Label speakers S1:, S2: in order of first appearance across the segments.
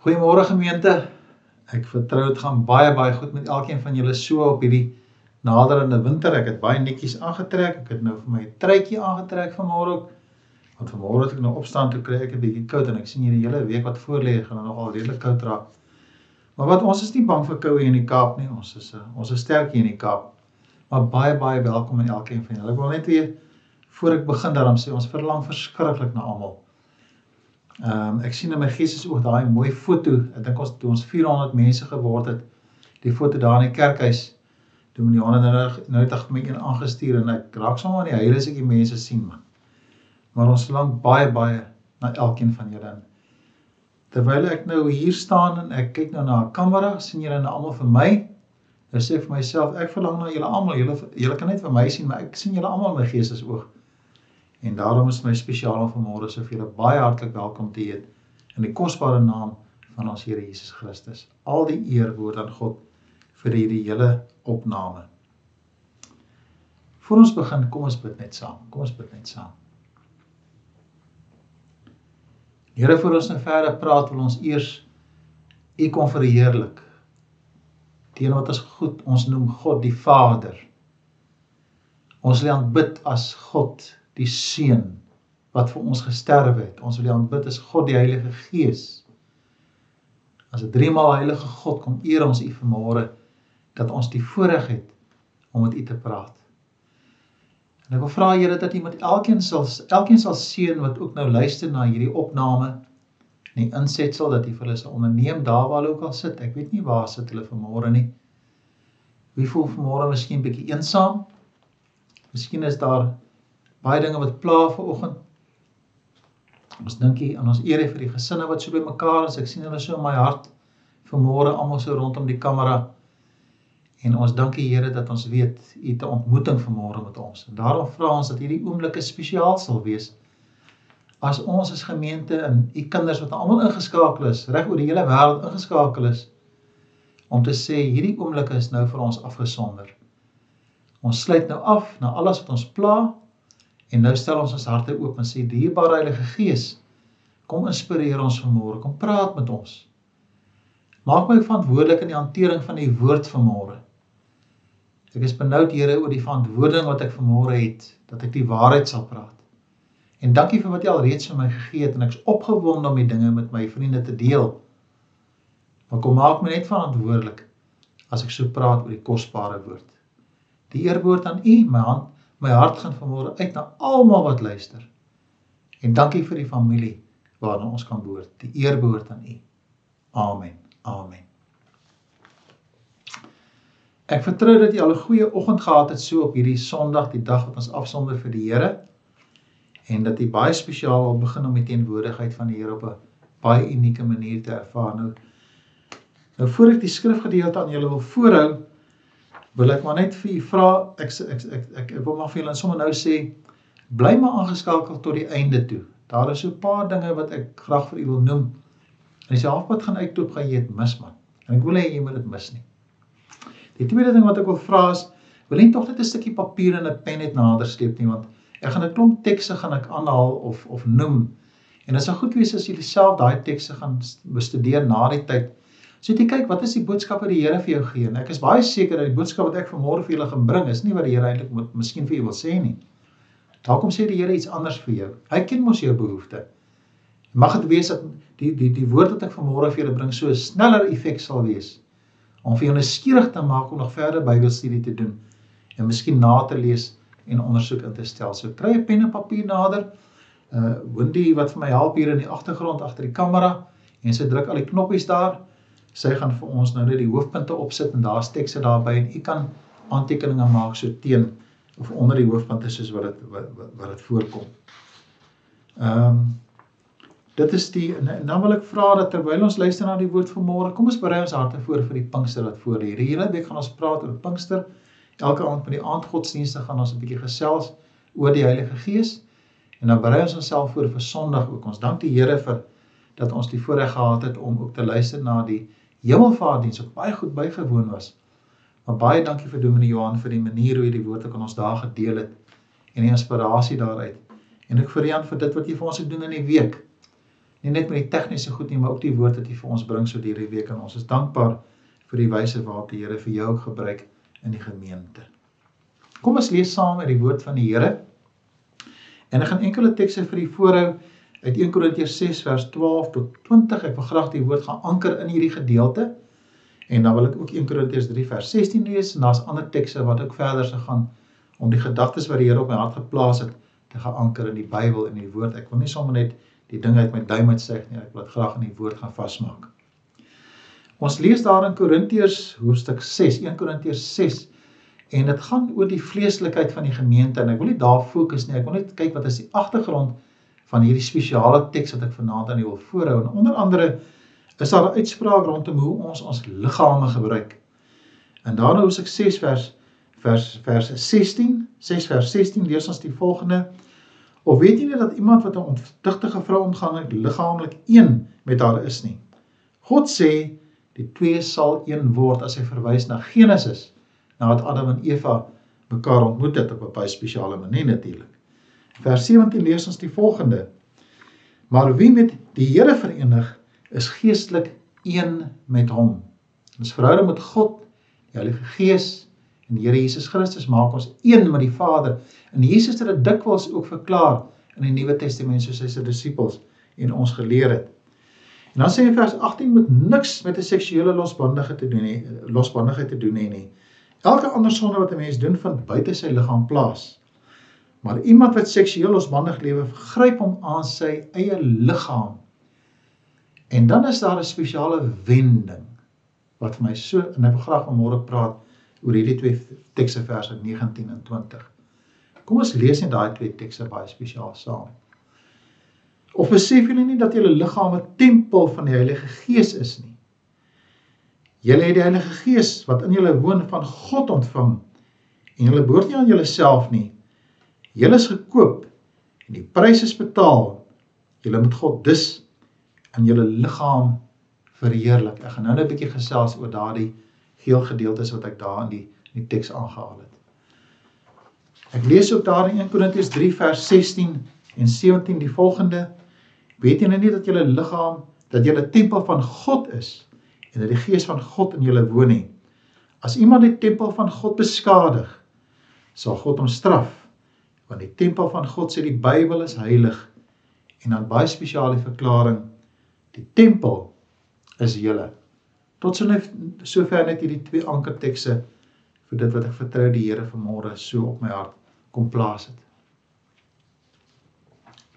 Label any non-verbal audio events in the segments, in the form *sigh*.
S1: Goeiemôre gemeente. Ek vertrou dit gaan baie baie goed met elkeen van julle so op hierdie naderende winter. Ek het baie netjies aangetrek. Ek het nou vir my truitjie aangetrek vanmôre ook. Want vanmôre het ek nou opstaan toe kry ek 'n bietjie koud en ek sien hierdie hele week wat voor lê gaan nog al redelik koud raak. Maar wat ons is nie bang vir koue in die Kaap nie. Ons is uh, ons is sterk hier in die Kaap. Maar baie baie welkom aan elkeen van julle. Ek wil net weer voor ek begin daarom sê ons verlang verskriklik na almal. Ehm um, ek sien in my gees oog daai mooi foto. Ek dink ons toe ons 400 mense geword het. Die foto daar in die kerkhuis. Toe meneer Johan nou nou het my een aangestuur en ek raak sommer aan die huile as ek die mense sien man. Maar ons verlang baie baie na elkeen van julle. Terwyl ek nou hier staan en ek kyk nou na 'n kamera, sien julle nou almal vir my. Ek sê vir myself, ek verlang na julle almal. Julle julle kan net vir my sien, maar ek sien julle almal in my gees as oog. En daarom is my spesiaal om vanmôre so vir julle baie hartlik welkom te heet in die kosbare naam van ons Here Jesus Christus. Al die eer word aan God vir hierdie hele opname. Voor ons begin, kom ons bid net saam. Kom ons bid net saam. Here, voor ons nou verder praat, wil ons eers U kom verheerlik. Teen wat ons goed ons noem God die Vader. Ons wil aanbid as God die seun wat vir ons gesterf het. Ons wil U aanbid as God die Heilige Gees. As 'n driemaal heilige God kom eer ons U vanmôre dat ons die voorreg het om met U te praat. En ek wil vra Here dat U met elkeen sal elkeen sal seën wat ook nou luister na hierdie opname en die insetsel dat U vir hulle sal onderneem daar waar hulle ook al sit. Ek weet nie waar sit hulle vanmôre nie. Wie voel vanmôre miskien bietjie eensaam? Miskien is daar baie dinge wat pla vir oggend. Ons dink hier aan ons ere vir die gesinne wat so bymekaar is. Ek sien hulle so in my hart vanmôre almal so rondom die kamera. En ons dankie Here dat ons weet u 'n ontmoeting vanmôre met ons. En daarom vra ons dat hierdie oomblikke spesiaal sal wees. As ons as gemeente en u kinders wat almal ingeskakel is, reg oor die hele wêreld ingeskakel is om te sê hierdie oomblikke is nou vir ons afgesonder. Ons sluit nou af na alles wat ons pla En nou stel ons ons harte oop en sê dierbare Heilige Gees, kom inspireer ons vanmôre, kom praat met ons. Maak my verantwoordelik in die hantering van die woord vanmôre. Ek is benoud Here oor die verantwoording wat ek vanmôre het dat ek die waarheid sal praat. En dankie vir wat jy al reeds vir my gegee het en ek's opgewonde om die dinge met my vriende te deel. Maar kom maak my net verantwoordelik as ek so praat oor die kosbare woord. Die eer behoort aan U, my hand My hart gaan vanmôre uit na almal wat luister. En dankie vir die familie waarna ons kan behoort. Die eer behoort aan U. Amen. Amen. Ek vertrou dat jy al 'n goeie oggend gehad het so op hierdie Sondag, die dag wat ons afsonder vir die Here en dat jy baie spesiaal wil begin om die teenwoordigheid van die Here op 'n baie unieke manier te ervaar. Nou, nou voor ek die skrifgedeelte aan julle wil voorhou, wil ek maar net vir u vra ek ek ek ek, ek, wil maar vir julle sommer nou sê bly maar aangeskakel tot die einde toe. Daar is so 'n paar dinge wat ek graag vir u wil noem. En as jy halfpad gaan uitloop, gaan jy dit mis man. En ek wil hê jy moet dit mis nie. Die tweede ding wat ek wil vra is, wil jy tog net 'n stukkie papier en 'n pen net nader sleep nie want ek gaan 'n klomp tekste gaan ek aanhaal of of noem. En dit sou goed wees as jy self daai tekste gaan bestudeer na die tyd So jy kyk, wat is die boodskap wat die Here vir jou gee? En ek is baie seker dat die boodskap wat ek vanmôre vir julle gaan bring is nie wat die Here eintlik moet miskien vir julle wil sê nie. Dalk kom sê die Here iets anders vir jou. Hy ken mos jou behoeftes. Mag dit wees dat die die die woord wat ek vanmôre vir julle bring so 'n sneller effek sal wees om vir jou nuuskierig te maak om nog verder Bybelstudie te doen en miskien na te lees en ondersoek in te stel. So kry 'n pen en papier nader. Uh Wendy wat vir my help hier in die agtergrond agter die kamera en sy druk al die knoppies daar sy gaan vir ons nou net die hoofpunte opsit en daar's tekste daarby en u kan aantekeninge maak so teen of onder die hoofpunte soos wat dit wat, wat dit voorkom. Ehm um, dit is die nou wil ek vra dat terwyl ons luister na die woord van môre, kom ons berei ons harte voor vir die Pinkster wat voor lê. Hierdie week gaan ons praat oor Pinkster. Elke aand by die aandgodsdienste gaan ons 'n bietjie gesels oor die Heilige Gees en dan berei ons onsself voor vir Sondag ook. Ons dank die Here vir dat ons die voorreg gehad het om ook te luister na die Hemelvaartdiens wat baie goed bygewoon was. Maar baie dankie vir Dominee Johan vir die manier hoe hy die woord aan ons daar gedeel het en die inspirasie daaruit. En ek vir Jan vir dit wat jy vir ons het doen in die week. Nie net met die tegniese goed nie, maar ook die woord wat hy vir ons bring so deur die week en ons is dankbaar vir die wyse waarop die Here vir jou ook gebruik in die gemeente. Kom ons lees saam uit die woord van die Here. En ek gaan enkele tekste vir u voorhou uit 1 Korintiërs 6 vers 12 tot 20. Ek wil graag die woord gaan anker in hierdie gedeelte. En dan wil ek ook 1 Korintiërs 3 vers 16 lees en daar's ander tekste wat ook verder se gaan om die gedagtes wat die Here op my hart geplaas het te gaan anker in die Bybel en in die woord. Ek wil nie sommer net die ding uit my duim uit sê nie, ek wil graag in die woord gaan vasmaak. Ons lees daar in Korintiërs hoofstuk 6, 1 Korintiërs 6 en dit gaan oor die vleeslikheid van die gemeente en ek wil nie daar fokus nie. Ek wil net kyk wat is die agtergrond van hierdie spesiale teks wat ek vanaand aan u wil voorhou en onder andere is daar 'n uitspraak rondom hoe ons ons liggame gebruik. En daarna hoes ek 6 vers vers vers 16, 6 vers 16 lees ons die volgende Of weet jy nie dat iemand wat 'n ondigtige vrou omgang het liggaamlik een met haar is nie? God sê die twee sal een word as hy verwys na Genesis, nadat Adam en Eva mekaar ontmoet het op 'n baie spesiale manier natuurlik. Vers 17 lees ons die volgende: Maar wie met die Here verenig, is geestelik een met hom. Ons verhouding met God, die Heilige Gees en die Here Jesus Christus maak ons een met die Vader. En Jesus het dit dikwels ook verklaar in die Nuwe Testament soos hy sy disippels en ons geleer het. En dan sê hy in vers 18 moet niks met 'n seksuele losbandigheid te doen nie, losbandigheid te doen nie. Elke ander sonde wat 'n mens doen vind buite sy liggaam plaas. Maar iemand wat seksueel losbandig lewe, gryp hom aan sy eie liggaam. En dan is daar 'n spesiale wending wat vir my so en ek wil graag vanmôre praat oor hierdie twee tekste verse 19 en 20. Kom ons lees net daai twee tekste baie spesiaal saam. Of besef julle nie dat julle liggaam 'n tempel van die Heilige Gees is nie? Julle het die Heilige Gees wat in julle woon van God ontvang en julle behoort nie aan julleself nie. Julle is gekoop en die prys is betaal. Julle moet God dus in julle liggaam verheerlik. Ek gaan nou net 'n bietjie gesels oor daardie geel gedeeltes wat ek daar in die in die teks aangehaal het. Ek lees ook daar in 1 Korintiërs 3 vers 16 en 17 die volgende: Weet julle nie dat julle liggaam dat julle tempel van God is en dat die gees van God in julle woon nie? As iemand die tempel van God beskadig, sal God hom straf, want die tempel van God sê die Bybel is heilig. En dan baie spesiale verklaring: die tempel is julle. Tot sover net hierdie twee ankertekste vir dit wat ek vertrou die Here vanmôre so op my hart kom plaas het.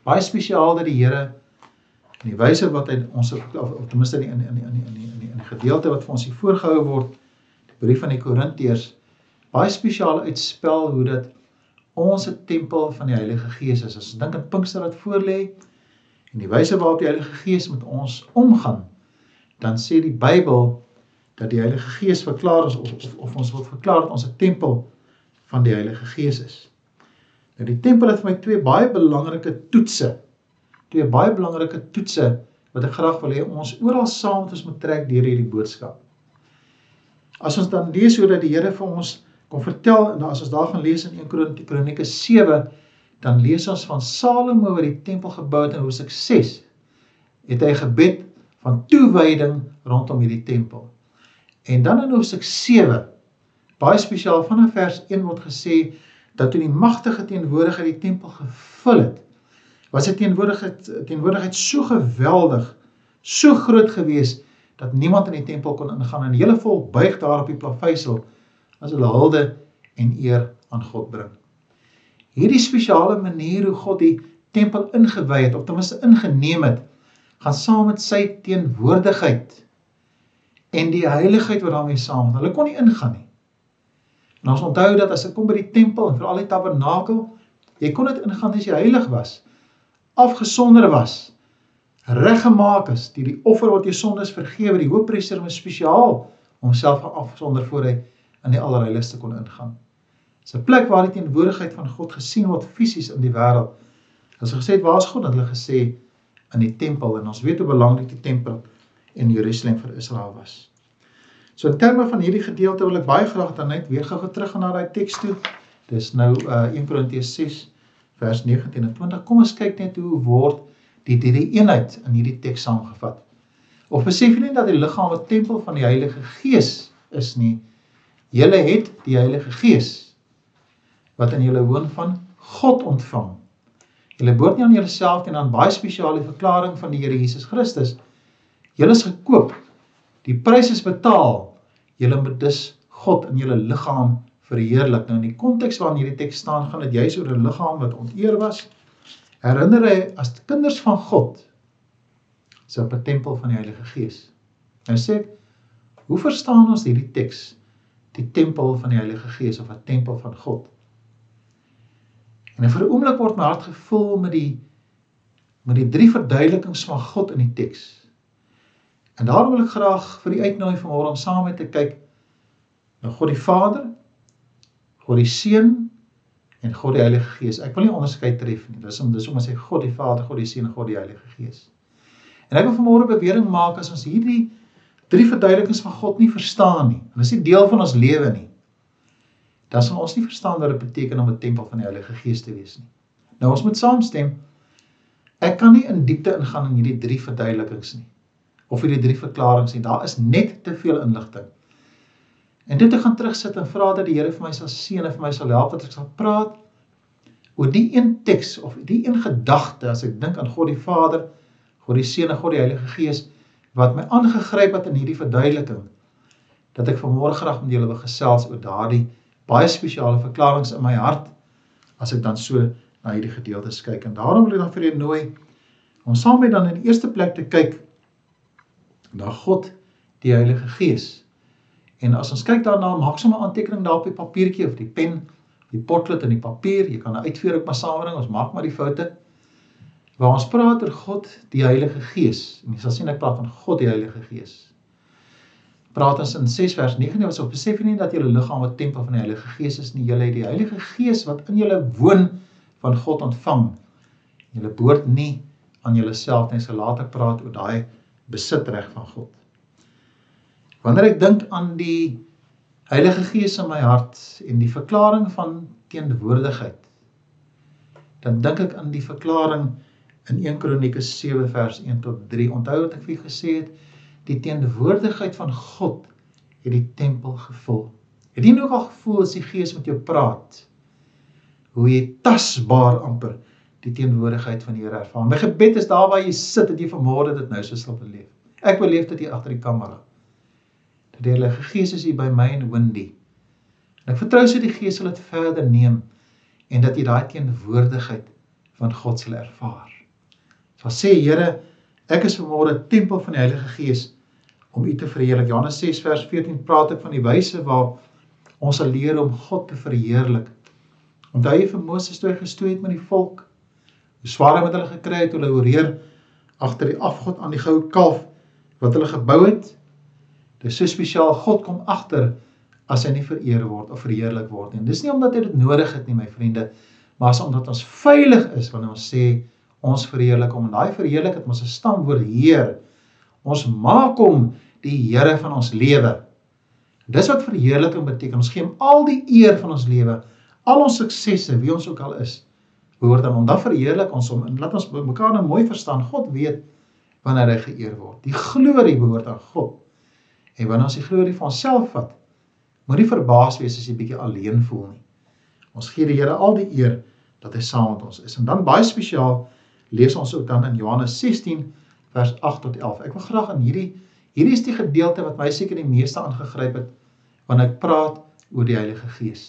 S1: Baie spesiaal dat die Here in die wyse wat hy ons of, of ten minste in in in in in in die, in die gedeelte wat vir ons hier voorgehou word, die brief van die Korintiërs, baie spesiaal uitspel hoe dit ons 'n tempel van die Heilige Gees is. As ons dink aan Pinkster wat voorlê en die wyse waarop die Heilige Gees met ons omgaan dan sê die Bybel dat die Heilige Gees verklaar ons of, of, of ons word verklaar dat ons 'n tempel van die Heilige Gees is. Nou die tempel het vir my twee baie belangrike toetse. Twee baie belangrike toetse wat ek graag wil hê ons oral saam met ons moet trek deur hierdie boodskap. As ons dan lees hoe dat die Here vir ons kom vertel en as ons daar gaan lees in 1 Kronieke 7, dan lees ons van Salomo wat die tempel gebou het in Hoofstuk 6. Het hy gebed van toewyding rondom hierdie tempel. En dan in Hoofstuk 7, baie spesiaal vanaf vers 1 word gesê dat toe die magtige teenwoordigheid die tempel gevul het, was dit teenwoordigheid teenwoordigheid so geweldig, so groot gewees dat niemand in die tempel kon ingaan en die hele volk buig daar op die plaveisel as hulle hulde en eer aan God bring. Hierdie spesiale manier hoe God die tempel ingewy het of ten minste ingeneem het, gaan saam met sy teenwoordigheid en die heiligheid wat daarmee saam. Hulle kon nie ingaan nie. En ons onthou dat as ek kom by die tempel en veral die tabernakel, jy kon dit ingaan as jy heilig was, afgesonder was, reggemaak is deur die offer wat jou sondes vergewe, die hoofpriester moes spesiaal homself afsonder voor hy in die allerheiligste kon ingaan. Dis 'n plek waar die teenwoordigheid van God gesien word fisies in die wêreld. As hulle gesê het, "Waar is God?" dan hulle gesê, in die tempel en ons weet hoe belangrik die tempel in Jerusalem vir Israel was. So in terme van hierdie gedeelte wil ek baie graag dan net weer gou terug gaan na daai teks toe. Dis nou uh 1 Korintiërs 6 vers 19 en 20. Kom ons kyk net hoe word die drie eenheid in hierdie teks saamgevat. Of besef jy nie dat die liggaam 'n tempel van die Heilige Gees is nie? Julle het die Heilige Gees wat in julle woon van God ontvang. Julle behoort nie aan julleself en aan baie spesiale verklaring van die Here Jesus Christus. Julle is gekoop. Die prys is betaal. Julle moet dus God in julle liggaam verheerlik. Nou in die konteks waarin hierdie teks staan, gaan dit juis oor 'n liggaam wat onteer was. Herinner hy as kinders van God is op 'n tempel van die Heilige Gees. Nou sê ek, hoe verstaan ons hierdie teks? Die tempel van die Heilige Gees of 'n tempel van God. En vir 'n oomblik word my hart gevul met die met die drie verduidelikings van God in die teks. En daarom wil ek graag vir u uitnooi vanmôre om saam met te kyk na God die Vader, God die Seun en God die Heilige Gees. Ek wil nie onderskeid tref nie. Dis om dis om te sê God die Vader, God die Seun en God die Heilige Gees. En ek wil vanmôre bewering maak as ons hierdie drie verduidelikings van God nie verstaan nie, en dit is nie deel van ons lewe nie, dan sal ons nie verstaan wat dit beteken om 'n tempel van die Heilige Gees te wees nie. Nou ons moet saamstem. Ek kan nie in diepte ingaan in hierdie drie verduidelikings nie of hierdie drie verklaringe nie. Daar is net te veel inligting. En dit te gaan terugsit en vra dat die Here vir my sal seën en vir my sal help dat ek sal praat oor die een teks of die een gedagte as ek dink aan God die Vader God die Seun en God die Heilige Gees wat my aangegryp het in hierdie verduideliking dat ek vanmôre graag met julle wil gesels oor daardie baie spesiale verklaringe in my hart as ek dan so na hierdie gedeeltes kyk en daarom wil ek dan vir julle nooi om saam met dan in die eerste plek te kyk na God die Heilige Gees. En as ons kyk daarna, maak sommer 'n aantekening daar op die papiertjie of die pen, die potlood en die papier. Jy kan 'n uitveer ook maar saambring. Ons maak maar die foute waar ons praat oor God die Heilige Gees. En jy sal sien ek praat van God die Heilige Gees. Praat ons in 6 vers 9 nie wat so besef nie dat julle liggaam 'n tempel van die Heilige Gees is nie. Julle het die Heilige Gees wat in julle woon van God ontvang. Julle behoort nie aan julleself nie. Sy later praat oor daai besitreg van God. Wanneer ek dink aan die Heilige Gees in my hart en die verklaring van teenwoordigheid, dan dink ek aan die verklaring in 1 Kronieke 7 vers 1 tot 3. Onthou wat ek vir julle gesê het, die teenwoordigheid van God het die tempel gevul. Het jy nou al gevoel as die Gees met jou praat? Hoe jy tasbaar amper die teenwoordigheid van die Here ervaar. My gebed is daar waar jy sit dat jy vanmôre dit nou so sal beleef. Ek beleef dit hier agter die kamera. Dat die Heilige Gees is hier by my en Wendy. En ek vertrou sy die Gees sal dit verder neem en dat jy daai teenwoordigheid van God sal ervaar sal sê Here, ek is vanmôre tempel van die Heilige Gees om U te verheerlik. Johannes 6 vers 14 praat ek van die wyse waar ons sal leer om God te verheerlik. Onthou jy vir Moses toe hy gestoei het met die volk? Hoe swaar hy met hulle gekry het toe hulle oreer agter die afgod aan die goue kalf wat hulle gebou het? Dit is so spesiaal God kom agter as hy nie vereer word of verheerlik word nie. Dis nie omdat hy dit nodig het nie, my vriende, maar as omdat ons veilig is wanneer ons sê ons verheerlik hom en daai verheerlik het ons 'n stamwoord Heer. Ons maak hom die Here van ons lewe. Dis wat verheerliking beteken. Ons gee hom al die eer van ons lewe, al ons suksesse, wie ons ook al is. Behoort aan hom. Dan verheerlik ons hom en laat ons mekaar nou mooi verstaan. God weet wanneer hy geëer word. Die glorie behoort aan God. En wanneer ons die glorie van onsself vat, moenie verbaas wees as jy bietjie alleen voel nie. Ons gee die Here al die eer dat hy saam met ons is. En dan baie spesiaal lees ons ook dan in Johannes 16 vers 8 tot 11. Ek wil graag aan hierdie hierdie is die gedeelte wat my seker die meeste aangegryp het wanneer ek praat oor die Heilige Gees.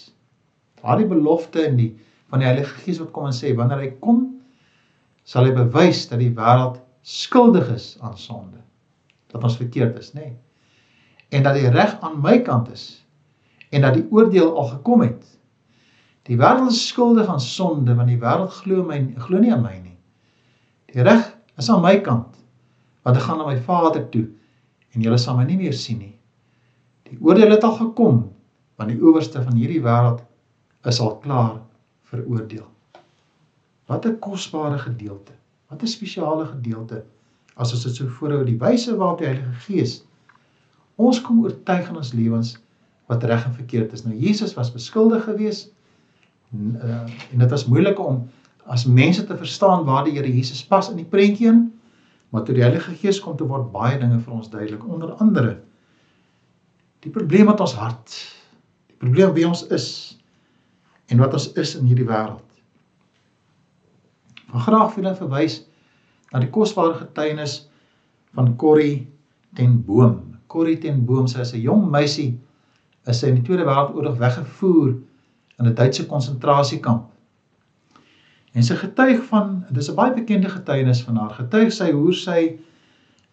S1: Daardie belofte in die van die Heilige Gees wat kom en sê wanneer hy kom sal hy bewys dat die wêreld skuldig is aan sonde. Dat ons verkeerd is, nê? Nee. En dat die reg aan my kant is en dat die oordeel al gekom het. Die wêreld is skuldig aan sonde want die wêreld glo my glo nie aan my nie. Die reg is aan my kant. Want ek gaan na my Vader toe en julle sal my nie meer sien nie. Die oordeel het al gekom want die owerste van hierdie wêreld is al klaar veroordeel. Wat 'n kosbare gedeelte. Wat 'n spesiale gedeelte as ons dit so voorhou die wyse waarop die Heilige Gees ons kom oortuig in ons lewens wat reg en verkeerd is. Nou Jesus was beskuldig geweest en, uh, en dit was moeilik om as mense te verstaan waar die Here Jesus pas in die prentjie in. Maar toe die Heilige Gees kom te word baie dinge vir ons duidelik, onder andere die probleem met ons hart, die probleem wie ons is en wat ons is in hierdie wêreld. Van graag vir hulle verwys na die kosbare getuienis van Corrie ten Boom. Corrie ten Boom sy is 'n jong meisie is sy in die Tweede Wêreldoorlog weggevoer in 'n Duitse konsentrasiekamp. En sy getuig van, dis 'n baie bekende getuienis van haar. Getuig sy hoe sy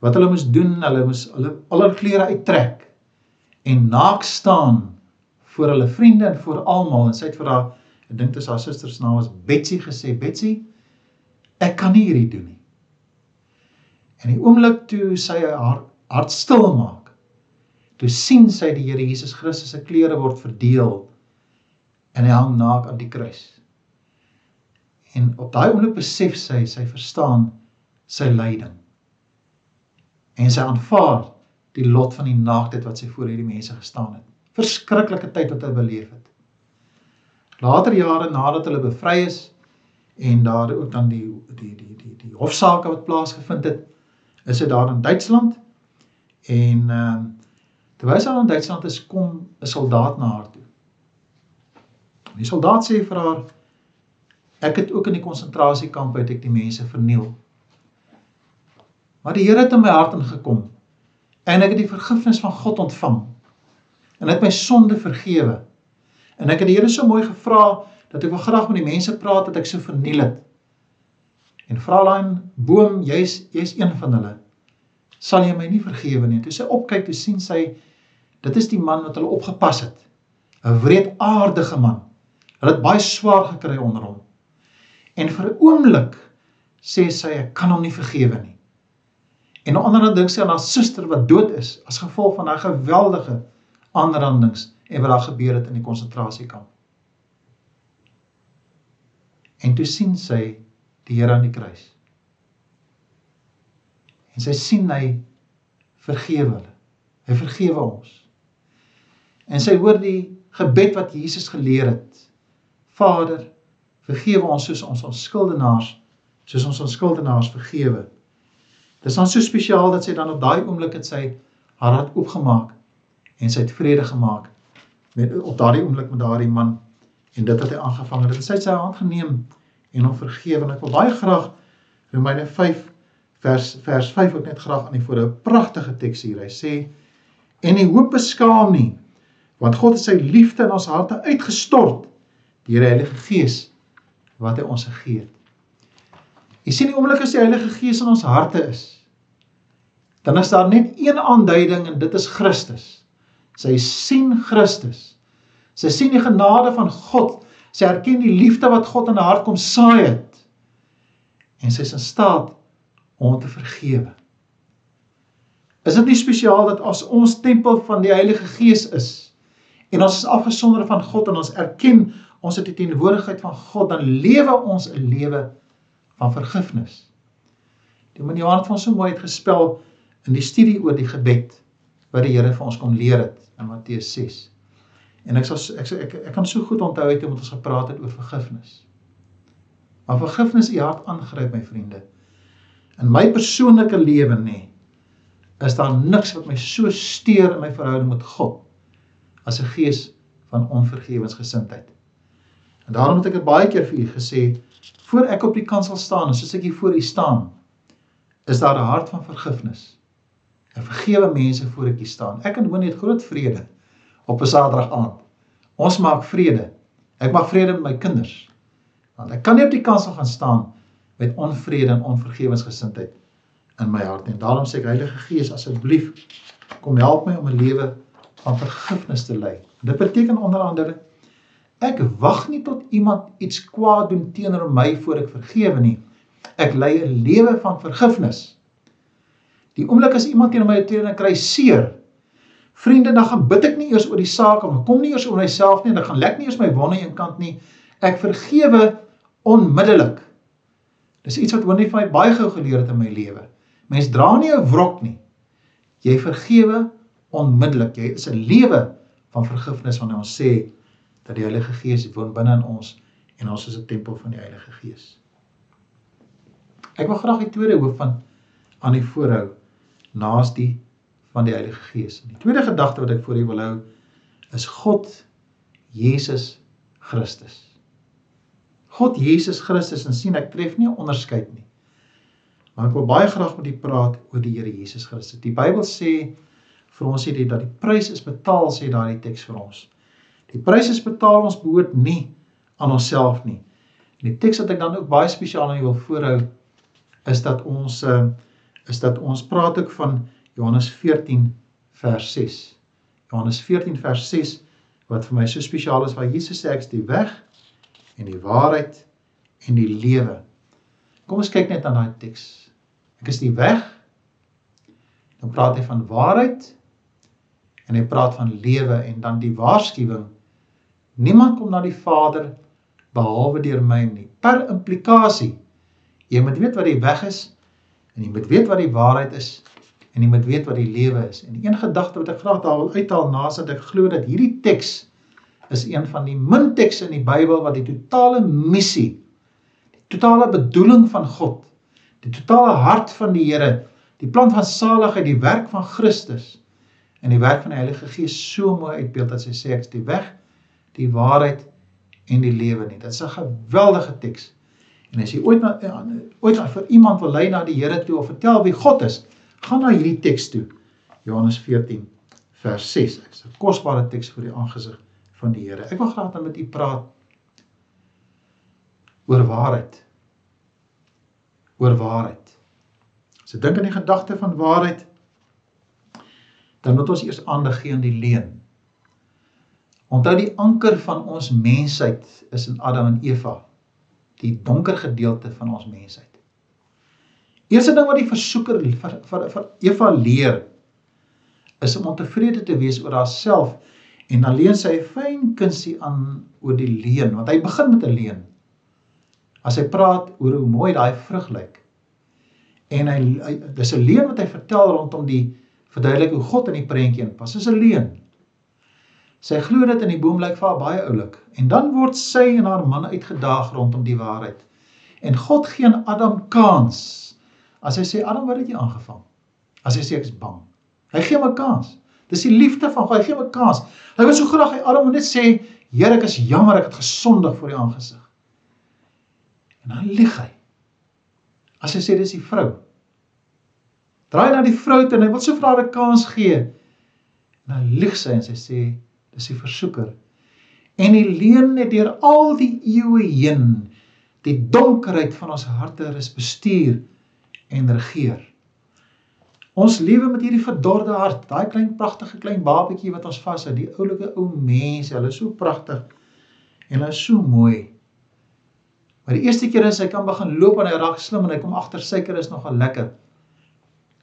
S1: wat hulle moes doen, hulle moes hulle al hul klere uittrek en naak staan voor hulle vriende en voor almal en sy het vir haar, ek dink dit is haar suster se naam was Betsy gesê, Betsy, ek kan nie hierdie doen nie. En die oomblik toe sy haar hart stil maak, toe sien sy die Here Jesus Christus se klere word verdeel en hy hang naak aan die kruis. En op daai oomblik besef sy, sy verstaan sy lyding. En sy aanvaar die lot van die naaktheid wat sy voor hierdie mense gestaan het. Verskriklike tyd wat hy beleef het. Later jare nadat hulle bevry is en daar ook dan die die die die die hofsaake wat plaasgevind het, is hy daar in Duitsland en ehm uh, terwyl hy in Duitsland is, kom 'n soldaat na haar toe. Die soldaat sê vir haar ek het ook in die konsentrasiekamp uit ek die mense verniel. Maar die Here het in my hart ingekom en ek het die vergifnis van God ontvang. En hy het my sonde vergewe. En ek het die Here so mooi gevra dat ek wil graag met die mense praat wat ek so verniel het. En Fraulein Boom, jy's jy's een van hulle. Sal jy my nie vergewe nie? Toe sy opkyk, toe sien sy dit is die man wat hulle opgepas het. 'n Wreedaardige man. Hulle het baie swaar gekry onder hom. En vir 'n oomblik sê sy ek kan hom nie vergewe nie. En 'n ander ding sê aan haar suster wat dood is as gevolg van haar geweldige aanrandings en wat daar gebeur het in die konsentrasiekamp. En toe sien sy die Here aan die kruis. En sy sien hy vergewe hulle. Hy vergewe ons. En sy hoor die gebed wat Jesus geleer het. Vader, vergewe ons soos ons ons skuldenaars, soos ons ons skuldenaars vergewe. Dit is dan so spesiaal dat sy dan op daai oomblik het sy haar hart oopgemaak en sy het vrede gemaak met op daardie oomblik met daardie man en dit wat hy aangevang het. Het sy sy hand geneem en hom vergewe en ek wil baie graag Romeine 5 vers vers 5 ook net graag aan die voor 'n pragtige teks hier. Hy sê en die hoop beskaam nie want God het sy liefde in ons harte uitgestort deur die Heilige Gees wat hy ons gegee het. Jy sien die oomblik as die Heilige Gees in ons harte is, dan is daar net een aanduiding en dit is Christus. Sy sien Christus. Sy sien die genade van God. Sy erken die liefde wat God in haar hart kom saai het. En sy is in staat om te vergewe. Is dit nie spesiaal dat as ons tempel van die Heilige Gees is en ons is afgesonder van God en ons erken ons het die teenwoordigheid van God, dan lewe ons 'n lewe van vergifnis. Die Johan het ons so mooi uitgespel in die studie oor die gebed wat die Here vir ons kom leer het in Matteus 6. En ek sal ek ek, ek kan so goed onthou het omdat ons gepraat het oor vergifnis. Maar vergifnis u hart aangryp my vriende. In my persoonlike lewe nê is daar niks wat my so steur in my verhouding met God as 'n gees van onvergewensgesindheid. En daarom het ek dit baie keer vir u gesê, voor ek op die kansel staan en soos ek hier voor u staan, is daar 'n hart van vergifnis. Ek vergewe mense voor ek hier staan. Ek en Hoenie het groot vrede op 'n Saterdag aand. Ons maak vrede. Ek maak vrede met my kinders. Want ek kan nie op die kansel gaan staan met onvrede en onvergewensgesindheid in my hart nie. Daarom sê ek Heilige Gees, asseblief kom help my om 'n lewe van vergifnis te lei. Dit beteken onder andere Ek wag nie tot iemand iets kwaad doen teenoor my voor ek vergewe nie. Ek lei 'n lewe van vergifnis. Die oomblik as iemand teenoor my tree en kry seer, vriende, dan gaan bid ek nie eers oor die saak of kom nie eers oor myself nie, dan gaan lek nie eers my wonde een kant nie. Ek vergewe onmiddellik. Dis iets wat wanneer van my baie gou geleer het in my lewe. Mens dra nie 'n wrok nie. Jy vergewe onmiddellik. Jy is 'n lewe van vergifnis wanneer ons sê dat die Heilige Gees woon binne in ons en ons is 'n tempel van die Heilige Gees. Ek wil graag die tweede hoof van aan die voorhou naas die van die Heilige Gees. Die tweede gedagte wat ek voor u wil hou is God Jesus Christus. God Jesus Christus en sien ek tref nie 'n onderskeid nie. Maar ek wil baie graag met u praat oor die Here Jesus Christus. Die Bybel sê vir ons hierdie dat die prys is betaal sê daardie teks vir ons. Die prys is betaal ons behoort nie aan onsself nie. En die teks wat ek dan ook baie spesiaal aan u wil voorhou is dat ons uh, is dat ons praat ook van Johannes 14 vers 6. Johannes 14 vers 6 wat vir my so spesiaal is waar Jesus sê ek is die weg en die waarheid en die lewe. Kom ons kyk net aan daai teks. Ek is die weg. Dan praat hy van waarheid en hy praat van lewe en dan die waarskuwing. Niemand kom na die Vader behalwe deur my nie. Per implikasie. Jy moet weet wat die weg is en jy moet weet wat die waarheid is en jy moet weet wat die lewe is. En een gedagte wat ek graag daar wil uithaal nadat ek glo dat hierdie teks is een van die min tekste in die Bybel wat die totale missie, die totale bedoeling van God, die totale hart van die Here, die plan van saligheid, die werk van Christus en die werk van die Heilige Gees so mooi uitbeeld dat sy sê ek is die weg, die waarheid en die lewe nie. Dit is 'n geweldige teks. En as jy ooit na ooit vir iemand wil lei na die Here toe of vertel wie God is, gaan na hierdie teks toe. Johannes 14 vers 6. Dit is 'n kosbare teks vir die aangesig van die Here. Ek wil graag dan met u praat oor waarheid. Oor waarheid. As ek dink aan die gedagte van waarheid, dan moet ons eers aandag gee aan die leuen. Onthou die anker van ons mensheid is in Adam en Eva, die donker gedeelte van ons mensheid. Eerste ding wat die versoeker vir, vir, vir Eva leer is om ontevrede te wees oor haarself en alleen sy fyn kunsie aan oor die leuen, want hy begin met 'n leuen. As hy praat oor hoe mooi daai vrug lyk. En hy, hy dis 'n leuen wat hy vertel rondom die verduidelik hoe God in die prentjie inpas. Dis 'n leuen. Sy glo dit in die boom lyk vir haar baie oulik en dan word sy en haar man uitgedaag rondom die waarheid. En God gee aan Adam kans As hy sê Adam, wat het jy aangevang? As hy sê ek is bang. Hy gee hom 'n kans. Dis die liefde van God. Hy gee hom 'n kans. Hy wil so graag hy Adam net sê, Here, ek is jammer ek het gesondig voor U aangesig. En dan lieg hy. As hy sê dis die vrou. Draai na die vrou toe en hy wil so vir haar 'n kans gee. En dan lieg sy en sy sê dis die versoeker. En die leuen het deur al die eeue heen die donkerheid van ons harte is bestuur en regeer. Ons lewe met hierdie verdorde hart, daai klein pragtige klein babetjie wat ons vashou, die oulike ou mense, hulle is so pragtig en hulle is so mooi. Maar die eerste keer as hy kan begin loop en hy raak slim en hy kom agter suiker is nogal lekker,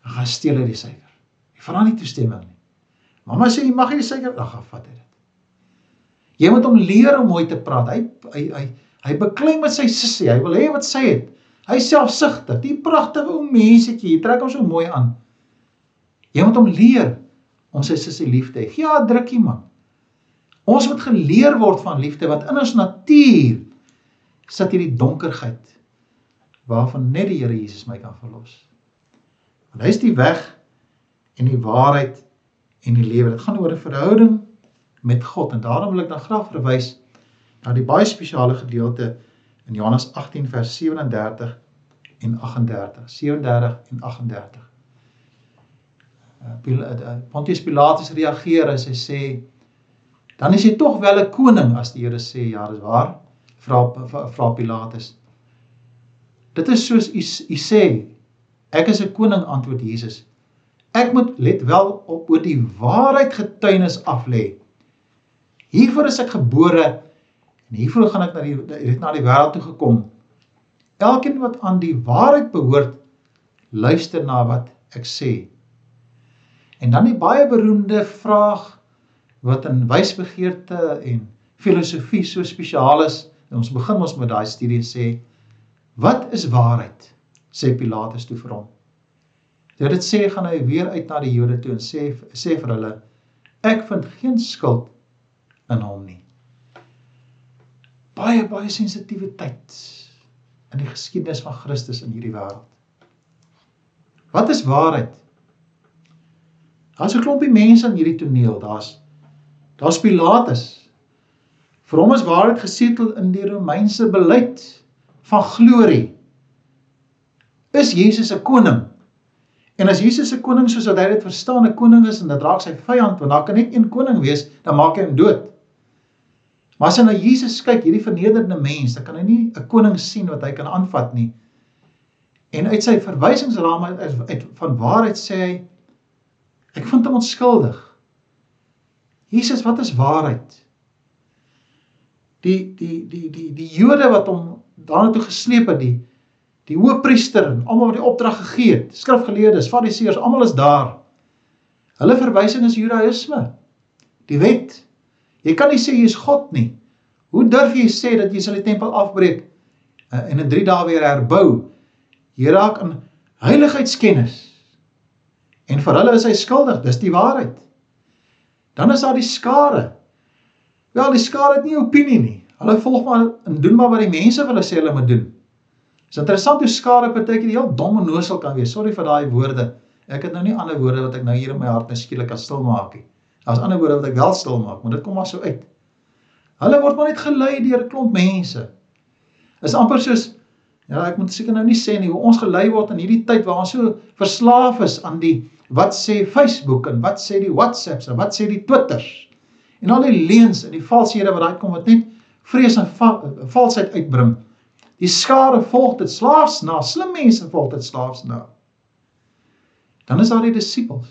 S1: dan gaan steel hy die suiker. Hy vra nie toestemming nie. Mamma sê jy mag nie suiker, gaan vat hy dit. Jy moet hom leer om mooi te praat. Hy hy hy hy beklei met sy sussie. Hy wil hê wat sy het. Hy selfsugtig, die pragtige ou mensetjie, hy trek hom so mooi aan. Jy moet hom leer om sy sussie lief te hê. Ja, drukkie man. Ons moet geleer word van liefde wat in ons natuur sit hierdie donkerheid waarvan net die Here Jesus my kan verlos. Want hy is die weg en die waarheid en die lewe. Dit gaan oor 'n verhouding met God en daarom wil ek dan graag verwys na die baie spesiale gedeelte in Johannes 18 vers 37 en 38 37 en 38 uh, uh, Pontius Pilatus reageer as hy sê dan is jy tog wel 'n koning as die Here sê ja dis waar vra vra Pilatus. Dit is soos u u sê ek is 'n koning antwoord Jesus ek moet let wel op oor die waarheid getuienis af lê hiervoor is ek gebore En hiervoor gaan ek na die het na die wêreld toe gekom. Elkeen wat aan die waarheid behoort, luister na wat ek sê. En dan die baie beroemde vraag wat in wysbegeerte en filosofie so spesiaal is. Ons begin ons met daai studie sê wat is waarheid? sê Pilatus toe vir hom. Dit dit sê gaan hy weer uit na die Jode toe en sê sê vir hulle ek vind geen skuld in hom nie baie baie sensitiwiteit in die geskiedenis van Christus in hierdie wêreld. Wat is waarheid? Daar's 'n klompie mense in hierdie toneel. Daar's daar's Pilatus. Vir hom is waarheid gesetel in die Romeinse beleid van glorie. Is Jesus 'n koning? En as Jesus 'n koning soos wat hy dit verstaan, 'n koning is en dit raak sy vyand, want daar kan net een koning wees, dan maak hy hom dood. Maar as hy na Jesus kyk, hierdie vernederde mens, dan kan hy nie 'n koning sien wat hy kan aanvat nie. En uit sy verwysingsrame uit, uit van waarheid sê hy ek vind hom onskuldig. Jesus, wat is waarheid? Die die die die die Jode wat hom daarna toe gesleep het, die die hoëpriester en almal wat die opdrag gegee het, skrifgeleerdes, fariseërs, almal is daar. Hulle verwysing is Judaïsme. Die wet. Jy kan nie sê jy is God nie. Hoe durf jy sê dat jy sal die tempel afbreek eh, en in 3 dae weer herbou? Jy raak in heiligheidskennis. En vir hulle is hy skuldig, dis die waarheid. Dan is daar die skare. Wel, die skare het nie opinie nie. Hulle volg maar en doen maar wat die mense vir hulle sê hulle moet doen. Dit is interessant hoe skare partykeer heel dom en nosel kan wees. Sorry vir daai woorde. Ek het nou nie ander woorde wat ek nou hier in my hart net skielik kan stil maak nie. Daar's ander woorde wat ek wel stil maak, maar dit kom maar so uit. Hulle word maar net gelei deur 'n klomp mense. Is amper soos ja, ek moet seker nou nie sê nie hoe ons gelei word in hierdie tyd waar ons so verslaaf is aan die wat sê Facebook en wat sê die WhatsApps en wat sê die Twitters. En al die leuns en die valshede wat daai kom wat net vrees en valsheid uitbring. Die skare volg dit slaafs na, slim mense volg dit slaafs na. Dan is daar die disippels.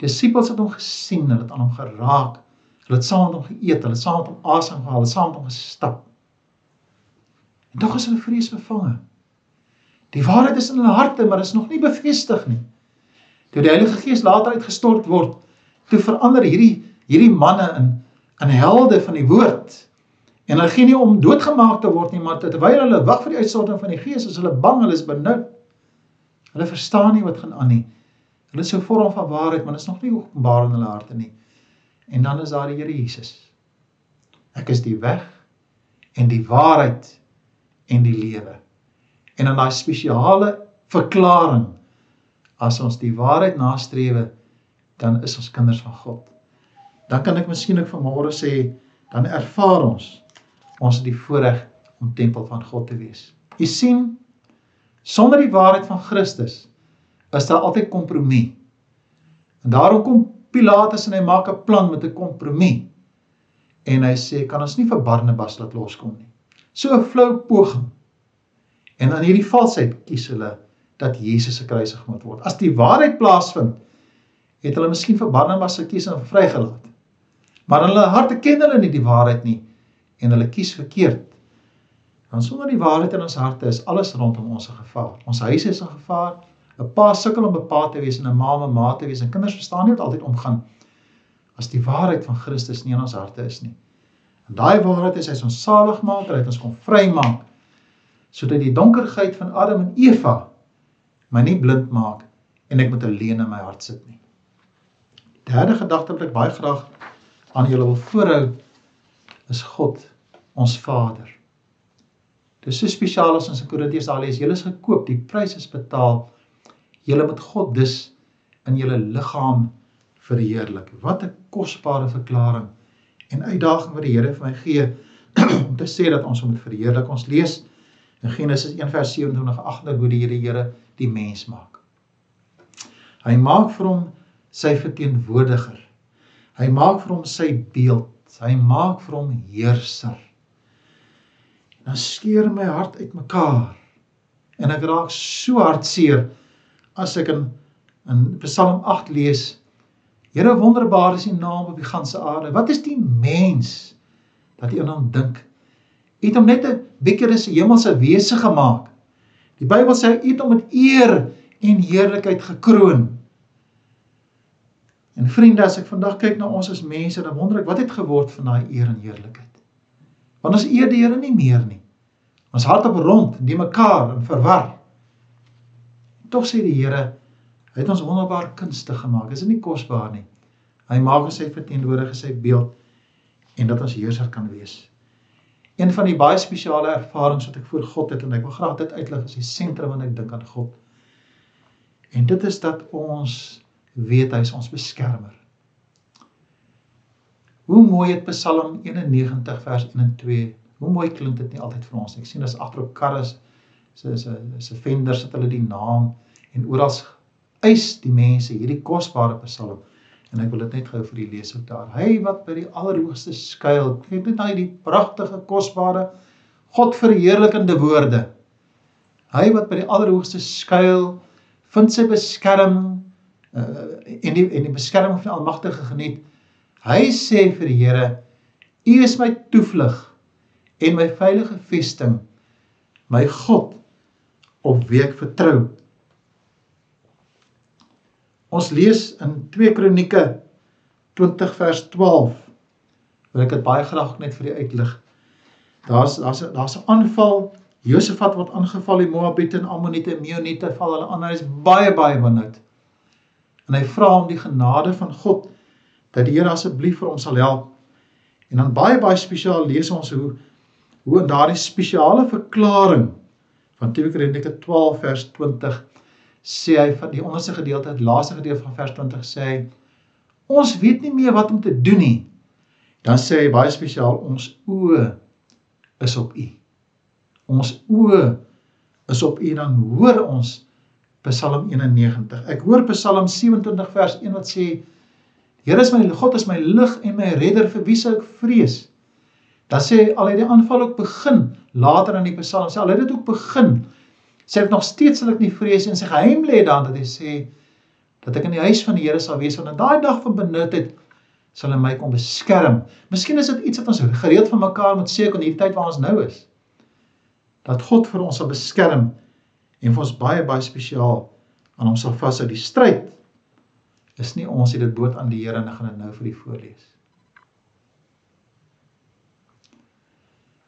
S1: Disippels het hom gesien, hulle het aan hom geraak. Hulle het saam met hom geëet, hulle het saam met hom asem gehaal, hulle het saam met hom gestap. En tog is hulle vreesbevange. Die waarheid is in hulle harte, maar is nog nie bevestig nie. Toe die Heilige Gees later uitgestort word, toe verander hierdie hierdie manne in in helde van die woord En hulle gee nie om doodgemaak te word nie, maar terwyl hulle wag vir die uitstorting van die Gees, is hulle bang, hulle is benoud. Hulle verstaan nie wat gaan aan nie. Hulle is so vorm van waarheid, maar dit is nog nie openbaar in hulle harte nie. En dan is daar die Here Jesus. Ek is die weg en die waarheid en die lewe. En in daai spesiale verklaring as ons die waarheid nastrewe, dan is ons kinders van God. Dan kan ek miskien ook vanmôre sê, dan ervaar ons ons het die voorreg om tempel van God te wees. U sien, sonder die waarheid van Christus is daar altyd kompromie. En daarom kom Pilatus en hy maak 'n plan met 'n kompromie. En hy sê, kan ons nie vir Barnabas laat loskom nie. So 'n flou poging. En aan hierdie valsheid kies hulle dat Jesus se kruisig moet word. As die waarheid plaasvind, het hulle miskien vir Barnabas gekies en vrygelaat. Maar in hulle harte ken hulle nie die waarheid nie en hulle kies verkeerd. Dan sonder die waarheid in ons harte is alles rondom ons 'n gevaar. Ons huis is 'n gevaar. 'n Pa sukkel om 'n pa te wees en 'n ma 'n ma te wees en kinders verstaan nie wat altyd omgaan as die waarheid van Christus nie in ons harte is nie. En daai waarheid is hy ons salig maak, hy het ons kom vrymaak sodat die donkerheid van Adam en Eva my nie blind maak en ek moet alleen in my hart sit nie. Derde gedagte wat ek baie graag aan julle wil voorhou is God ons Vader. Dit is so spesiaal as ons in Korintiërs daar lees, julle is gekoop, die prys is betaal. Julle moet God dus in julle liggaam verheerlik. Wat 'n kosbare verklaring en uitdaging wat die Here vir my gee *clears throat* om te sê dat ons hom moet verheerlik. Ons lees in Genesis 1:27-28 hoe die Here Here die mens maak. Hy maak vir hom sy verteenwoordiger. Hy maak vir hom sy beeld Hy maak vir hom heerser. En dan skeur my hart uitmekaar. En ek raak so hartseer as ek in in Psalm 8 lees: Here wonderbaar is U naam op die ganse aarde. Wat is die mens dat U aan hom dink? U het hom net 'n bietjie as 'n hemelse wese gemaak. Die Bybel sê U het hom met eer en heerlikheid gekroon. En vriende, as ek vandag kyk na ons as mense, dan wonder ek wat het geword van daai eer en heerlikheid. Want ons eer die Here nie meer nie. Ons hart op rond, die mekaar en verwar. Tog sê die Here, hy het ons wonderbaar kunste gemaak. Is dit nie kosbaar nie? Hy maak ons sy verteenwoordiger sy beeld en dat ons heerser kan wees. Een van die baie spesiale ervarings wat ek voor God het en ek wil graag dit uitlig is die sentrum wanneer ek dink aan God. En dit is dat ons weet hy is ons beskermer. Hoe mooi het Psalm 91 vers 1 en 2. Hoe mooi klink dit nie altyd vir ons nie. Ek sien as agter op karre se se se vendors het hulle die naam en oral eis die mense hierdie kosbare Psalm en ek wil dit net gou vir lees ook daar. Hy wat by die allerhoogste skuil. Kyk net na hierdie pragtige kosbare God verheerlikende woorde. Hy wat by die allerhoogste skuil, vind sy beskerming uh, en die en die beskerming van die Almagtige geniet. Hy sê vir die Here: U is my toevlug en my veilige vesting, my God op wie ek vertrou. Ons lees in 2 Kronieke 20 vers 12. Wil ek dit baie graag net vir u uitlig. Daar's daar's daar's 'n aanval. Josafat word aangeval, die Moabiete en Ammoniete en Meuniete val hulle aan. Hy is baie baie benoud. En hy vra om die genade van God dat die Here asseblief vir hom sal help. En dan baie baie spesiaal lees ons hoe hoe in daardie spesiale verklaring van 2 Kronieke 12 vers 20 sê hy van die onderste gedeelte, die laaste gedeelte van vers 20 sê hy ons weet nie meer wat om te doen nie. Dan sê hy baie spesiaal ons oë is op U. Ons oë is op U dan hoor ons Psalm 91. Ek hoor Psalm 27 vers 1 wat sê Here is my God is my lig en my redder vir wie sou ek vrees? Dan sê al het die aanval ook begin later in die Psalm sê al het dit ook begin sê ek nog steeds sal ek nie vrees en sy geheim lê dan dat hy sê dat ek in die huis van die Here sal wees want in daai dag van benoudheid sal hy my kom beskerm. Miskien is dit iets wat ons gereeld van mekaar moet sê in hierdie tyd waar ons nou is. Dat God vir ons sal beskerm en vir ons baie baie spesiaal aan hom sal vashou die stryd is nie ons het dit boot aan die Here en ek gaan dit nou vir u voorlees.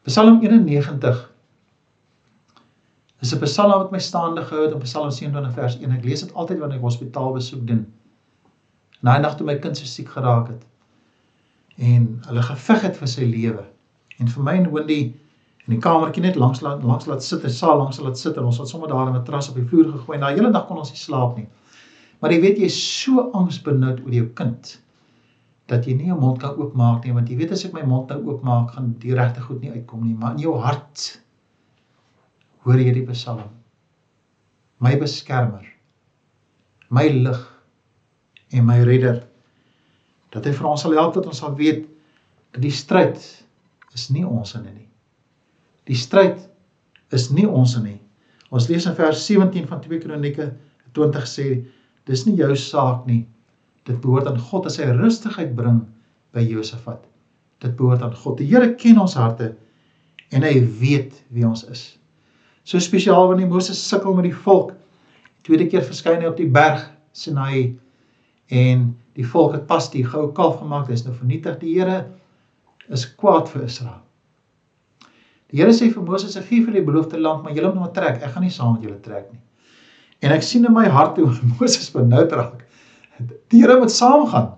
S1: Psalm 91 Dis 'n Psalm wat my staande gehou het op Psalm 27 vers 1. Ek lees dit altyd wanneer ek hospitaalbesoek doen. Na 'n nag toe my kind so siek geraak het en hulle geveg het vir sy lewe. En vir my en Wendy in die kamertjie net langs langs laat sit, 'n saal langs laat sit en ons het sommer daar 'n matras op die vloer gegooi. Na 'n hele dag kon ons nie slaap nie. Maar jy weet jy is so angsbenoud oor jou kind dat jy nie jou mond kan oopmaak nie want jy weet as ek my mond nou oopmaak gaan die regte goed nie uitkom nie, maar in jou hart hoor jy die Psalm. My beskermer, my lig en my redder. Dat hy vir ons sal help dat ons sal weet dat die stryd is nie ons in nie. Die stryd is nie ons nie. Ons lees in vers 17 van 2 Kronieke 20 sê dis nie jou saak nie. Dit behoort aan God as hy rustigheid bring by Josafat. Dit behoort aan God. Die Here ken ons harte en hy weet wie ons is. So spesiaal wanneer Moses sukkel met die volk. Tweede keer verskyn hy op die berg Sinai en die volk het pas die goue kalf gemaak, dit is nou vernietig. Die Here is kwaad vir Israel. Die Here sê vir Moses: "Ek gee vir die beloofde land, maar julle moet maar trek. Ek gaan nie saam met julle trek nie." En ek sien in my hart hoe *laughs* Moses benoud raak. Die Here moet saamgaan.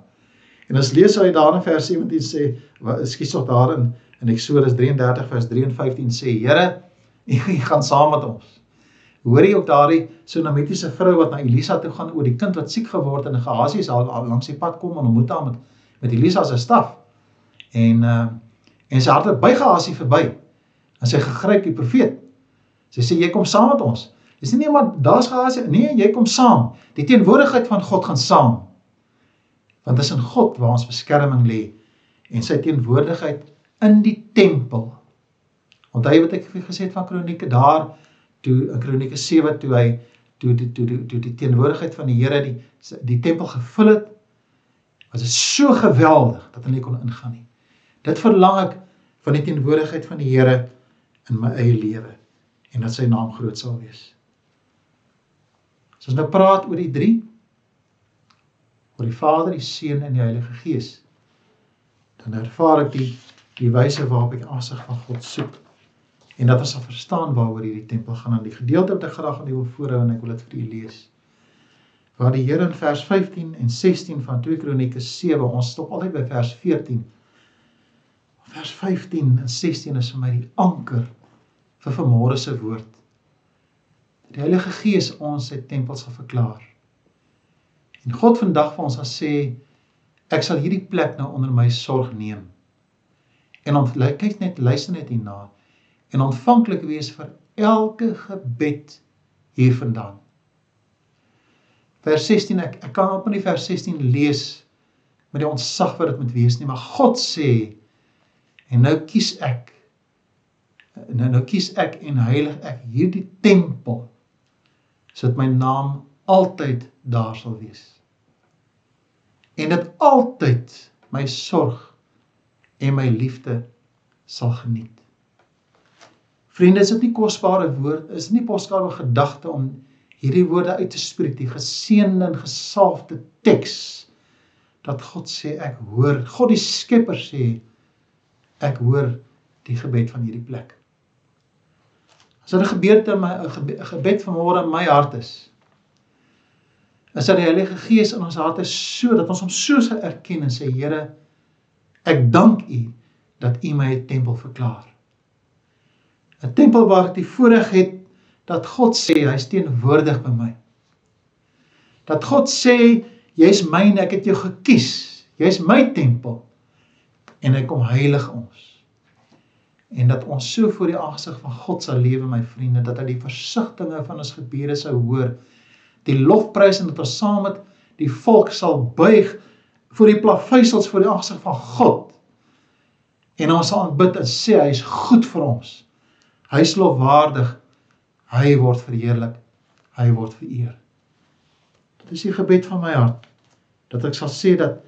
S1: En as lees hy daar in vers 17 sê, ekskuus tog daarin in Eksodus 33 vers 3 en 15 sê: "Here, *laughs* U gaan saam met ons. Hoor jy ook daardie Sunamitiese vrou wat na Elisa toe gaan oor die kind wat siek geword en Gehasie is al, al langs die pad kom en ontmoet haar met met Elisa se staf. En uh en sy hart het by Gehasie verby. En sy gegryp die profeet. Sy sê jy kom saam met ons. Dis nie net maar daar's Gehasie nee, jy kom saam. Die teenwoordigheid van God gaan saam. Want dis in God waar ons beskerming lê en sy teenwoordigheid in die tempel Onthou wat ek gesê het van Kronieke daar toe Kronieke 7 toe hy toe toe toe toe die teenwoordigheid van die Here die die tempel gevul het was dit so geweldig dat hulle nie kon ingaan nie. Dit verlang ek van die teenwoordigheid van die Here in my eie lewe en dat sy naam groot sal wees. As ons nou praat oor die 3 oor die Vader, die Seun en die Heilige Gees dan ervaar ek die die wyse waarop ek aansig van God soek en dat ons sal verstaan waaroor hierdie tempel gaan en die gedeelte wat ek graag aan u wil voorhou en ek wil dit vir u lees. Waar die Here in vers 15 en 16 van 2 Kronieke 7, ons stop altyd by vers 14. Vers 15 en 16 is vir my die anker vir vanmôre se woord. Die Heilige Gees ons sy tempel sal verklaar. En God vandag vir ons gaan sê ek sal hierdie plek nou onder my sorg neem. En ont kyk net luister net hierna en ontvanklik wees vir elke gebed hiervandaan. Vers 16 ek ek kan op in die vers 16 lees met die ontsag wat dit moet wees nie, maar God sê En nou kies ek nou nou kies ek en heilig ek hierdie tempel sodat my naam altyd daar sal wees. En dit altyd my sorg en my liefde sal geniet. Vriende, is dit nie kosbare woord, is nie kosbare gedagte om hierdie woorde uit te spreek, die geseënde en gesalfde teks dat God sê ek hoor, God die Skepper sê ek hoor die gebed van hierdie plek. As dit 'n gebeurte in my 'n gebed van môre in my hart is, is dat die Heilige Gees in ons harte so dat ons hom so sal erken en sê Here, ek dank U dat U my 'n tempel verklaar. 'n Tempel waar ek die voorreg het dat God sê hy's teenwoordig by my. Dat God sê jy's myne, ek het jou gekies. Jy's my tempel en hy kom heilig ons. En dat ons so voor die aangesig van God sal lewe my vriende dat hy die versigtings van ons gebede sou hoor. Die lofprys en dat ons saam met die volk sal buig voor die plaveisels voor die aangesig van God. En ons sal aanbid en sê hy is goed vir ons. Hy is lofwaardig. Hy word verheerlik. Hy word vereer. Dit is die gebed van my hart dat ek sal sê dat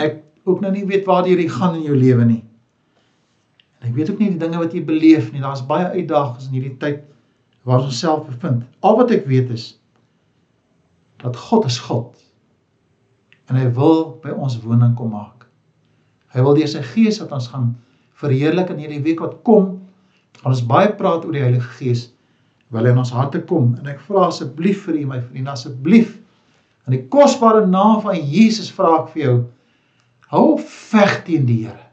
S1: ek ook nou nie weet waar jy gaan in jou lewe nie. En ek weet ook nie die dinge wat jy beleef nie. Daar's baie uitdagings in hierdie tyd waar ons self bevind. Al wat ek weet is dat God is God. En hy wil by ons woning kom maak. Hy wil deur sy gees dat ons gaan verheerlik in hierdie week wat kom. Gaan ons baie praat oor die Heilige Gees wil in ons harte kom en ek vra asseblief vir u my vriende asseblief in die kosbare naam van Jesus vra ek vir jou Hou veg teen die Here.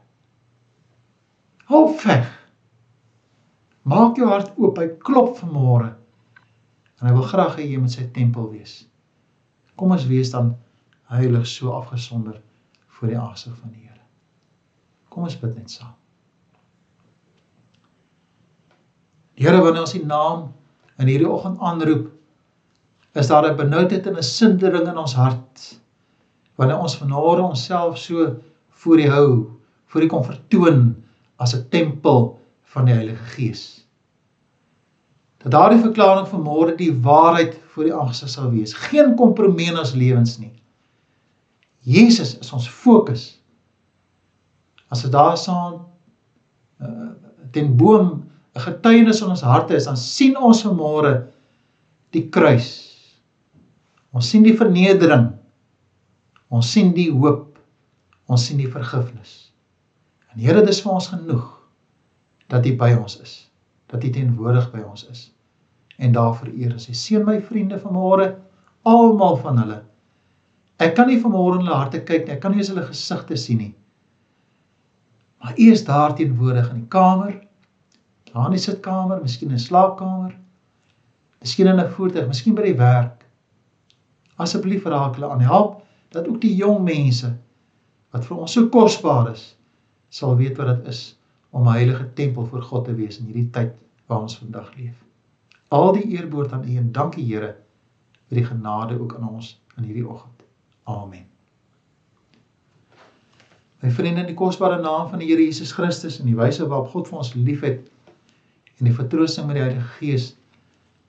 S1: Hou veg. Maak jou hart oop, hy klop vanmôre. En hy wil graag hê jy moet sy tempel wees. Kom ons wees dan heilig so afgesonder voor die aangesig van die Here. Kom ons bid net saam. Here, wanneer ons U naam in hierdie oggend aanroep, is daar 'n benoudheid en 'n sindering in ons hart wanneer ons vanmôre onsself so voor die hou, voor die kom vertoon as 'n tempel van die Heilige Gees. Dat daardie verklaring vanmôre die waarheid voor die aangesig sal wees. Geen kompromie in ons lewens nie. Jesus is ons fokus. As dit daar staan uh, ten boom 'n getuienis in ons harte is, dan sien ons vanmôre die kruis. Ons sien die vernedering Ons sien die hoop. Ons sien die vergifnis. En Here, dis vir ons genoeg dat U by ons is. Dat U teenwoordig by ons is. En daarvoor eer ons. Seën my vriende vanmôre, almal van hulle. Ek kan nie vanmôre in hulle harte kyk nie. Ek kan nie eens hulle gesigte sien nie. Maar U is daar teenwoordig in die kamer. Daar in die sitkamer, miskien in 'n slaapkamer. Miskien in 'n voertuig, miskien by die werk. Asseblief raak hulle aan help dat ook die jong mense wat vir ons so kosbaar is, sal weet wat dit is om 'n heilige tempel vir God te wees in hierdie tyd waar ons vandag leef. Al die eer behoort aan U en dankie Here vir die genade ook aan ons in hierdie oggend. Amen. My vriende in die kosbare naam van die Here Jesus Christus en die wyse waarop God vir ons liefhet en die vertroosting met die Heilige Gees,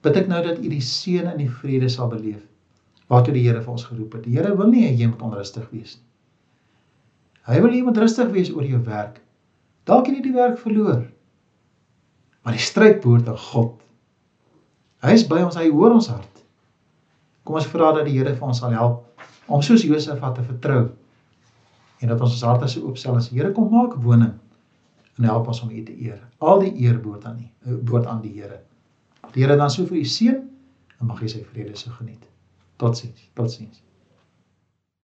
S1: bid ek nou dat U die seën en die vrede sal beleef waartoe die Here vir ons geroep het. Die Here wil nie hê jy moet onrustig wees nie. Hy wil jy moet rustig wees oor jou werk. Dalk het jy die werk verloor. Maar die stryd behoort aan God. Hy is by ons, hy hoor ons hart. Kom ons vra dat die Here vir ons sal help om soos Josef te vertrou en dat ons ons harte so oopstel as die Here kom maak woning en help ons om U te eer. Al die eer behoort aan U, behoort aan die Here. Die Here dan so vir u seën en mag jy sy vrede so geniet. Pode ser, pode ser.